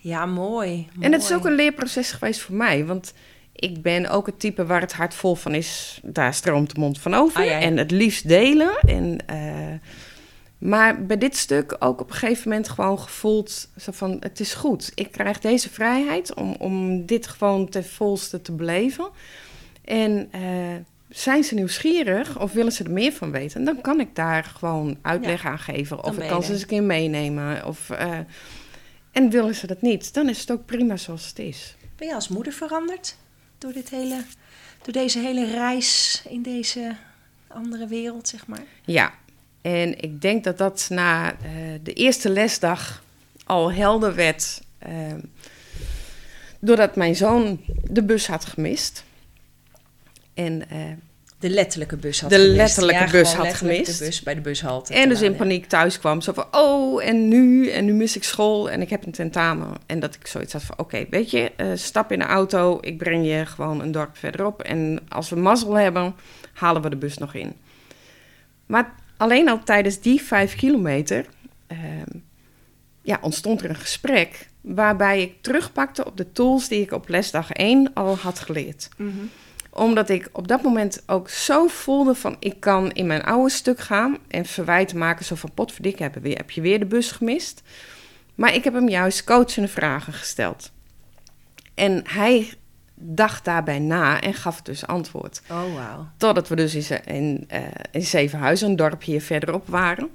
ja, mooi, En het is ook een leerproces geweest voor mij. Want ik ben ook het type waar het hart vol van is. Daar stroomt de mond van over. Ah, ja, ja. En het liefst delen. En, eh, maar bij dit stuk ook op een gegeven moment gewoon gevoeld... Zo van, het is goed. Ik krijg deze vrijheid om, om dit gewoon ten volste te beleven. En eh, zijn ze nieuwsgierig of willen ze er meer van weten... dan kan ik daar gewoon uitleg aan geven. Of ik kan ze eens een keer meenemen. Of... eh, en willen ze dat niet, dan is het ook prima zoals het is. Ben je als moeder veranderd door, dit hele, door deze hele reis in deze andere wereld, zeg maar? Ja, en ik denk dat dat na eh, de eerste lesdag al helder werd. eh, doordat mijn zoon de bus had gemist. En, eh, De letterlijke bus had De gemist. letterlijke Ja, bus had letterlijk gemist. De bus bij de bushalte. en dus in paniek thuis kwam. Zo van, oh, en nu? En nu mis ik school en ik heb een tentamen. En dat ik zoiets had van, oké, weet je, eh, stap in de auto. Ik breng je gewoon een dorp verderop. En als we mazzel hebben, halen we de bus nog in. Maar alleen al tijdens die vijf kilometer ehm, ja, ontstond er een gesprek... waarbij ik terugpakte op de tools die ik op lesdag 1 al had geleerd Mhm. omdat ik op dat moment ook zo voelde van... ik kan in mijn oude stuk gaan en verwijten maken... zo van potverdik, heb, weer- heb je weer de bus gemist? Maar ik heb hem juist coachende vragen gesteld. En hij dacht daarbij na en gaf dus antwoord. Oh, wauw. Totdat we dus in, in, eh, in Zevenhuizen, een dorp hier verderop waren.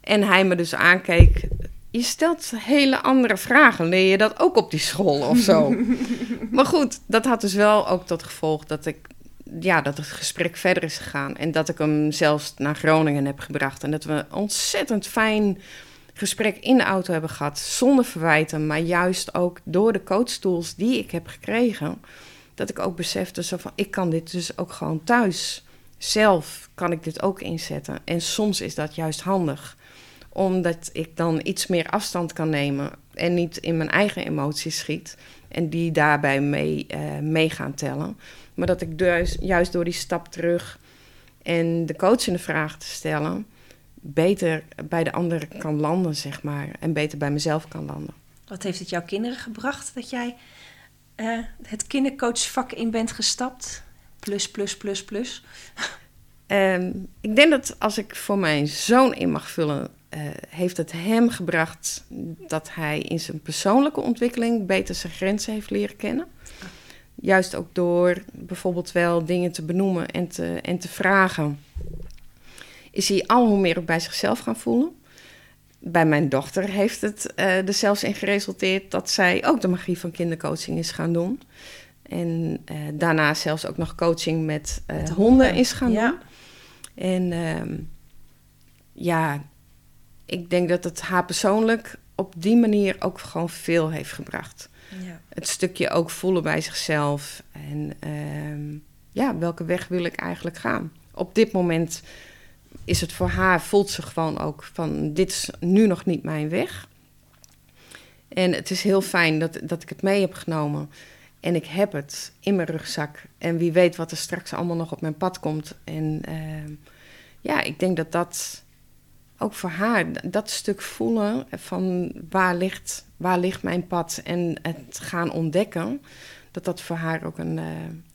En hij me dus aankeek... Je stelt hele andere vragen. Leer je dat ook op die school of zo? [laughs] maar goed, dat had dus wel ook tot gevolg dat ik... Ja, dat het gesprek verder is gegaan. En dat ik hem zelfs naar Groningen heb gebracht. En dat we een ontzettend fijn gesprek in de auto hebben gehad. Zonder verwijten, maar juist ook door de coachtools die ik heb gekregen dat ik ook besefte zo van, ik kan dit dus ook gewoon thuis. Zelf kan ik dit ook inzetten. En soms is dat juist handig. Omdat ik dan iets meer afstand kan nemen en niet in mijn eigen emoties schiet. En die daarbij mee, mee gaan tellen. Maar dat ik dus juist door die stap terug en de coachende vraag te stellen... beter bij de ander kan landen, zeg maar. En beter bij mezelf kan landen. Wat heeft het jouw kinderen gebracht dat jij eh, het kindercoachvak in bent gestapt? Plus, plus, plus, plus. Ehm, ik denk dat als ik voor mijn zoon in mag vullen, eh, heeft het hem gebracht dat hij in zijn persoonlijke ontwikkeling beter zijn grenzen heeft leren kennen. Juist ook door bijvoorbeeld wel dingen te benoemen en te, en te vragen, is hij al hoe meer ook bij zichzelf gaan voelen. Bij mijn dochter heeft het eh, er zelfs in geresulteerd dat zij ook de magie van kindercoaching is gaan doen. En eh, daarna zelfs ook nog coaching met, eh, Met de honden honden, is gaan ja. doen. En ehm, ja, ik denk dat het haar persoonlijk op die manier ook gewoon veel heeft gebracht. Ja. Het stukje ook voelen bij zichzelf. En ehm, ja, welke weg wil ik eigenlijk gaan? Op dit moment is het voor haar, voelt ze gewoon ook van dit is nu nog niet mijn weg. En het is heel fijn dat, dat ik het mee heb genomen. En ik heb het in mijn rugzak. En wie weet wat er straks allemaal nog op mijn pad komt. En ehm, ja, ik denk dat dat ook voor haar, dat stuk voelen van waar ligt, waar ligt mijn pad en het gaan ontdekken, dat dat voor haar ook een, uh,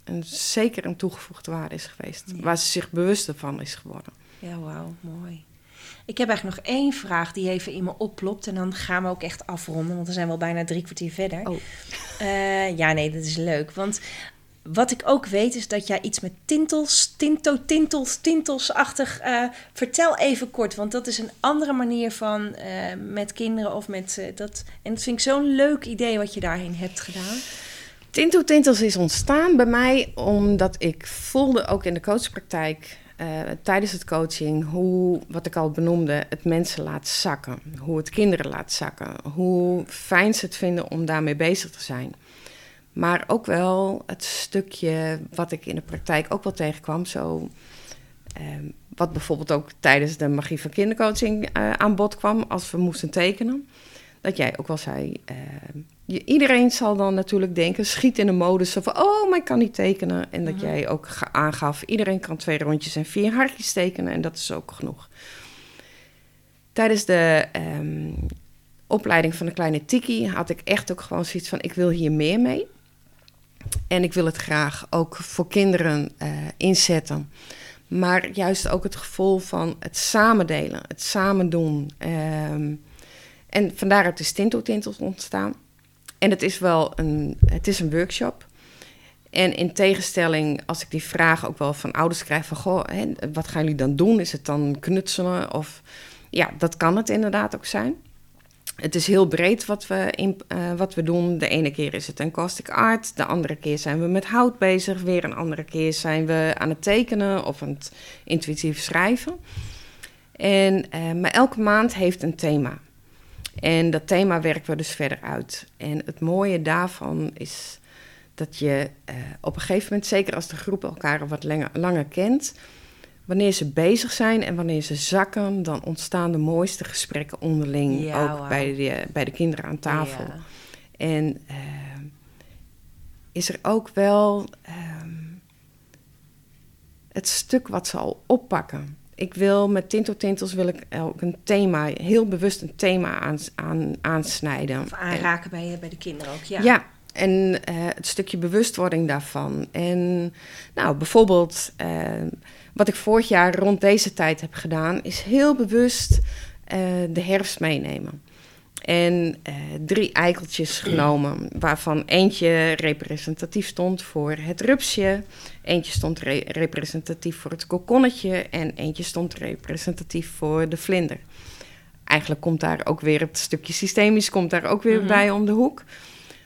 een zeker een toegevoegde waarde is geweest. Waar ze zich bewuster van is geworden. Ja, wauw, mooi. Ik heb eigenlijk nog één vraag die even in me oplopt. En dan gaan we ook echt afronden, want we zijn wel bijna drie kwartier verder. Oh. Uh, ja, nee, dat is leuk. Want wat ik ook weet is dat jij iets met tintels, tinto, tintels, tintels-achtig... Uh, vertel even kort, want dat is een andere manier van uh, met kinderen of met dat... En dat vind ik zo'n leuk idee wat je daarin hebt gedaan. Tinto Tintels is ontstaan bij mij omdat ik voelde ook in de coachpraktijk uh, tijdens het coaching hoe, wat ik al benoemde, het mensen laat zakken. Hoe het kinderen laat zakken. Hoe fijn ze het vinden om daarmee bezig te zijn. Maar ook wel het stukje wat ik in de praktijk ook wel tegenkwam. Zo, uh, wat bijvoorbeeld ook tijdens de magie van kindercoaching uh, aan bod kwam als we moesten tekenen. Dat jij ook wel zei, je, iedereen zal dan natuurlijk denken, schiet in de modus van, oh, maar ik kan niet tekenen. En dat mhm. jij ook aangaf, iedereen kan twee rondjes en vier hartjes tekenen en dat is ook genoeg. Tijdens de ehm, opleiding van de kleine Tiki had ik echt ook gewoon zoiets van, ik wil hier meer mee. En ik wil het graag ook voor kinderen uh, inzetten. Maar juist ook het gevoel van het samen delen, het samen doen. Um, en vandaar is Tinto Tintels ontstaan. En het is wel een, het is een workshop. En in tegenstelling, als ik die vraag ook wel van ouders krijg: van goh, hè, wat gaan jullie dan doen? Is het dan knutselen? Of ja, dat kan het inderdaad ook zijn. Het is heel breed wat we, in, uh, wat we doen. De ene keer is het een caustic art, de andere keer zijn we met hout bezig, weer een andere keer zijn we aan het tekenen of aan het intuïtief schrijven. En, uh, maar elke maand heeft een thema. En dat thema werken we dus verder uit. En het mooie daarvan is dat je uh, op een gegeven moment, zeker als de groep elkaar wat langer, langer kent, wanneer ze bezig zijn en wanneer ze zakken, dan ontstaan de mooiste gesprekken onderling, ook bij, de, bij de kinderen aan tafel. En uh, is er ook wel uh, het stuk wat ze al oppakken ik wil met Tinto Tintels wil ik ook een thema, heel bewust een thema aan, aan, aansnijden. Of aanraken bij, bij de kinderen ook, ja. Ja, en uh, het stukje bewustwording daarvan. En nou, bijvoorbeeld uh, wat ik vorig jaar rond deze tijd heb gedaan, is heel bewust uh, de herfst meenemen. En uh, drie eikeltjes genomen, waarvan eentje representatief stond voor het rupsje, eentje stond re representatief voor het kokonnetje en eentje stond representatief voor de vlinder. Eigenlijk komt daar ook weer het stukje systemisch komt daar ook weer mm -hmm. bij om de hoek.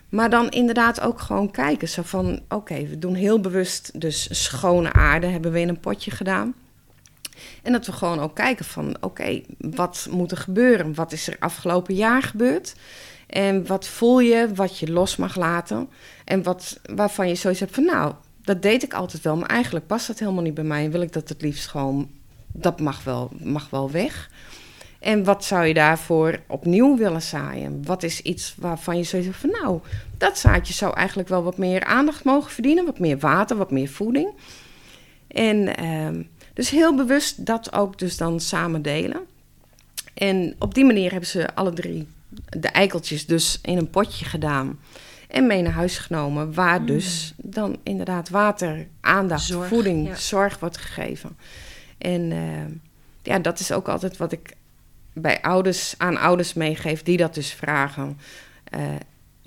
Maar dan inderdaad ook gewoon kijken. Zo van, oké, we doen heel bewust dus schone aarde hebben we in een potje gedaan. En dat we gewoon ook kijken van, oké, wat moet er gebeuren? Wat is er afgelopen jaar gebeurd? En wat voel je, wat je los mag laten? En wat, waarvan je zoiets hebt van, nou, dat deed ik altijd wel, maar eigenlijk past dat helemaal niet bij mij. En wil ik dat het liefst gewoon, dat mag wel, mag wel weg. En wat zou je daarvoor opnieuw willen zaaien? Wat is iets waarvan je zoiets van, nou, dat zaadje zou eigenlijk wel wat meer aandacht mogen verdienen, wat meer water, wat meer voeding. En... Uh, dus heel bewust dat ook dus dan samen delen. En op die manier hebben ze alle drie de eikeltjes dus in een potje gedaan. En mee naar huis genomen, waar mm. dus dan inderdaad water, aandacht, voeding, zorg wordt gegeven. En uh, ja, dat is ook altijd wat ik bij ouders aan ouders meegeef die dat dus vragen. Uh,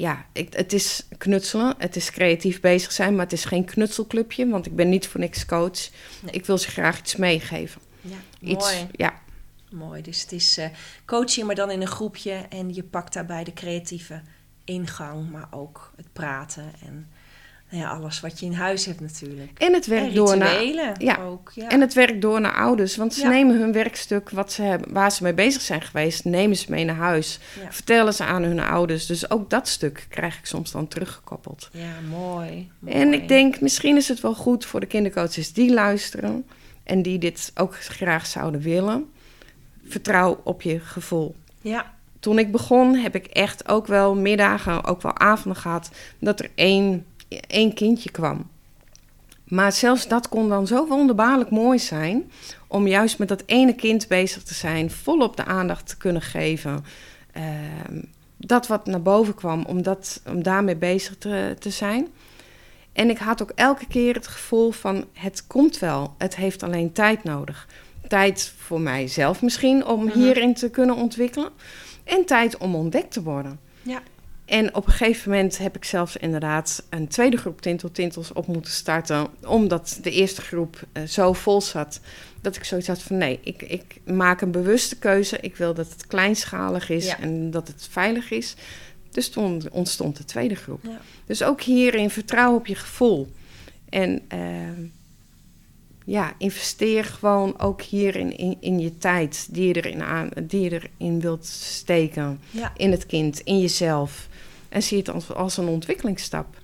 ja, ik, het is knutselen, het is creatief bezig zijn, maar het is geen knutselclubje, want ik ben niet voor niks coach. Ik wil ze graag iets meegeven. Ja, iets, mooi. Ja. Mooi, dus het is uh, coaching, maar dan in een groepje en je pakt daarbij de creatieve ingang, maar ook het praten en Nou ja, alles wat je in huis hebt natuurlijk. En het werkt En door naar ja. ook. Ja. En het werkt door naar ouders, want ze Ja. nemen hun werkstuk wat ze hebben, waar ze mee bezig zijn geweest, nemen ze mee naar huis, vertellen ze aan hun ouders. Dus ook dat stuk krijg ik soms dan teruggekoppeld. ja, mooi, mooi. En ik denk, misschien is het wel goed voor de kindercoaches die luisteren en die dit ook graag zouden willen. Vertrouw op je gevoel. Ja, Toen ik begon, heb ik echt ook wel middagen, ook wel avonden gehad, dat er één, één kindje kwam. Maar zelfs dat kon dan zo wonderbaarlijk mooi zijn. Om juist met dat ene kind bezig te zijn, volop de aandacht te kunnen geven. Ehm, dat wat naar boven kwam, om, dat, om daarmee bezig te, te zijn. En ik had ook elke keer het gevoel van: het komt wel, het heeft alleen tijd nodig. Tijd voor mijzelf misschien om Mhm. hierin te kunnen ontwikkelen. En tijd om ontdekt te worden. Ja. En op een gegeven moment heb ik zelfs inderdaad een tweede groep Tinteltintels op moeten starten. Omdat de eerste groep eh, zo vol zat. Dat ik zoiets had van nee, ik, ik maak een bewuste keuze. Ik wil dat het kleinschalig is Ja. en dat het veilig is. Dus toen ontstond de tweede groep. Ja. Dus ook hierin vertrouw op je gevoel. En ehm, ja, investeer gewoon ook hierin in, in je tijd die je, erin aan, die je erin wilt steken. ja. In het kind, in jezelf. En zie het als, als een ontwikkelingsstap.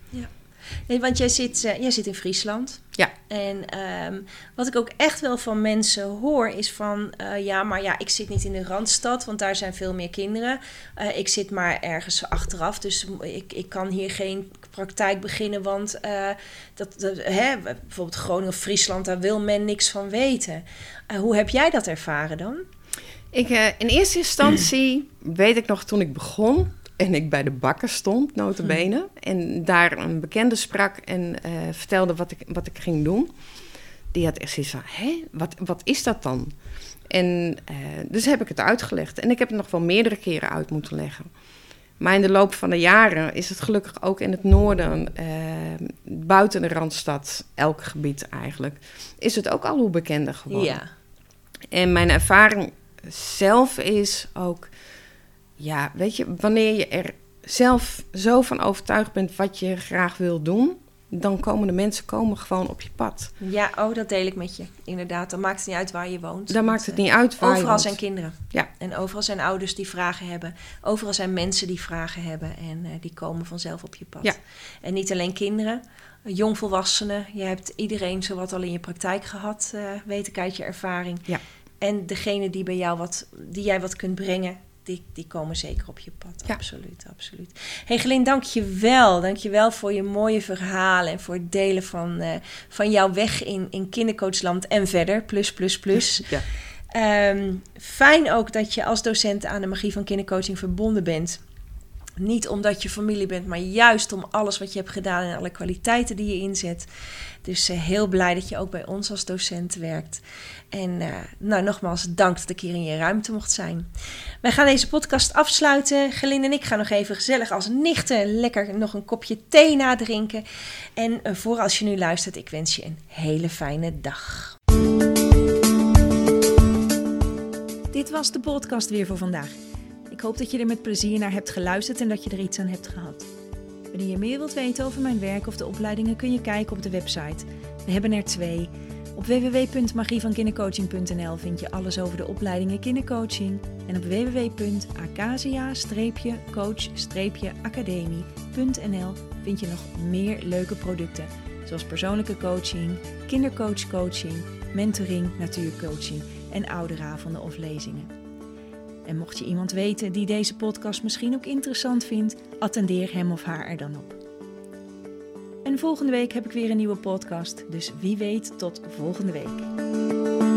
Nee, want jij zit, eh, jij zit in Friesland. Ja. En ehm, wat ik ook echt wel van mensen hoor is van... eh, ja, maar ja, ik zit niet in de Randstad, want daar zijn veel meer kinderen. Eh, ik zit maar ergens achteraf, dus ik, ik kan hier geen praktijk beginnen... want dat, dat, hè, bijvoorbeeld Groningen of Friesland, daar wil men niks van weten. Hoe heb jij dat ervaren dan? Ik, in eerste instantie weet ik nog toen ik begon en ik bij de bakker stond, notabene. En daar een bekende sprak en eh, vertelde wat ik, wat ik ging doen. Die had echt zoiets van, hé, wat, wat is dat dan? En eh, dus heb ik het uitgelegd. En ik heb het nog wel meerdere keren uit moeten leggen. Maar in de loop van de jaren is het gelukkig ook in het noorden, eh, buiten de Randstad, elk gebied eigenlijk, is het ook al hoe bekender geworden. Ja, En mijn ervaring zelf is ook, ja, weet je, wanneer je er zelf zo van overtuigd bent wat je graag wil doen, dan komen de mensen komen gewoon op je pad. ja oh, dat deel ik met je. Inderdaad, dan maakt het niet uit waar je woont. Dan maakt het eh, niet uit waar je Overal zijn kinderen. Ja. En overal zijn ouders die vragen hebben. Overal zijn mensen die vragen hebben. En eh, die komen vanzelf op je pad. Ja. En niet alleen kinderen, jongvolwassenen. Je hebt iedereen zowat al in je praktijk gehad, eh, weet ik uit je ervaring. Ja. En degene die bij jou wat, die jij wat kunt brengen, die, die komen zeker op je pad. Ja. Absoluut, absoluut. Hey Gelin, dank je wel. Dank je wel voor je mooie verhalen en voor het delen van, eh, van jouw weg in, in kindercoachland en verder. Plus, plus, plus. [laughs] Ja. Ehm, fijn ook dat je als docent aan de magie van kindercoaching verbonden bent. Niet omdat je familie bent, maar juist om alles wat je hebt gedaan en alle kwaliteiten die je inzet. Dus eh, heel blij dat je ook bij ons als docent werkt. En eh, nou, nogmaals, dank dat ik hier in je ruimte mocht zijn. Wij gaan deze podcast afsluiten. Gelin en ik gaan nog even gezellig als nichten lekker nog een kopje thee nadrinken. En eh, voor als je nu luistert, ik wens je een hele fijne dag. Dit was de podcast weer voor vandaag. Ik hoop dat je er met plezier naar hebt geluisterd en dat je er iets aan hebt gehad. Wanneer je meer wilt weten over mijn werk of de opleidingen kun je kijken op de website. We hebben er twee. Op www.magievankindercoaching.nl vind je alles over de opleidingen kindercoaching. En op www.acasia-coach-academie.nl vind je nog meer leuke producten. Zoals persoonlijke coaching, kindercoachcoaching, mentoring, natuurcoaching en ouderavonden of lezingen. En mocht je iemand weten die deze podcast misschien ook interessant vindt, attendeer hem of haar er dan op. En volgende week heb ik weer een nieuwe podcast, dus wie weet tot volgende week.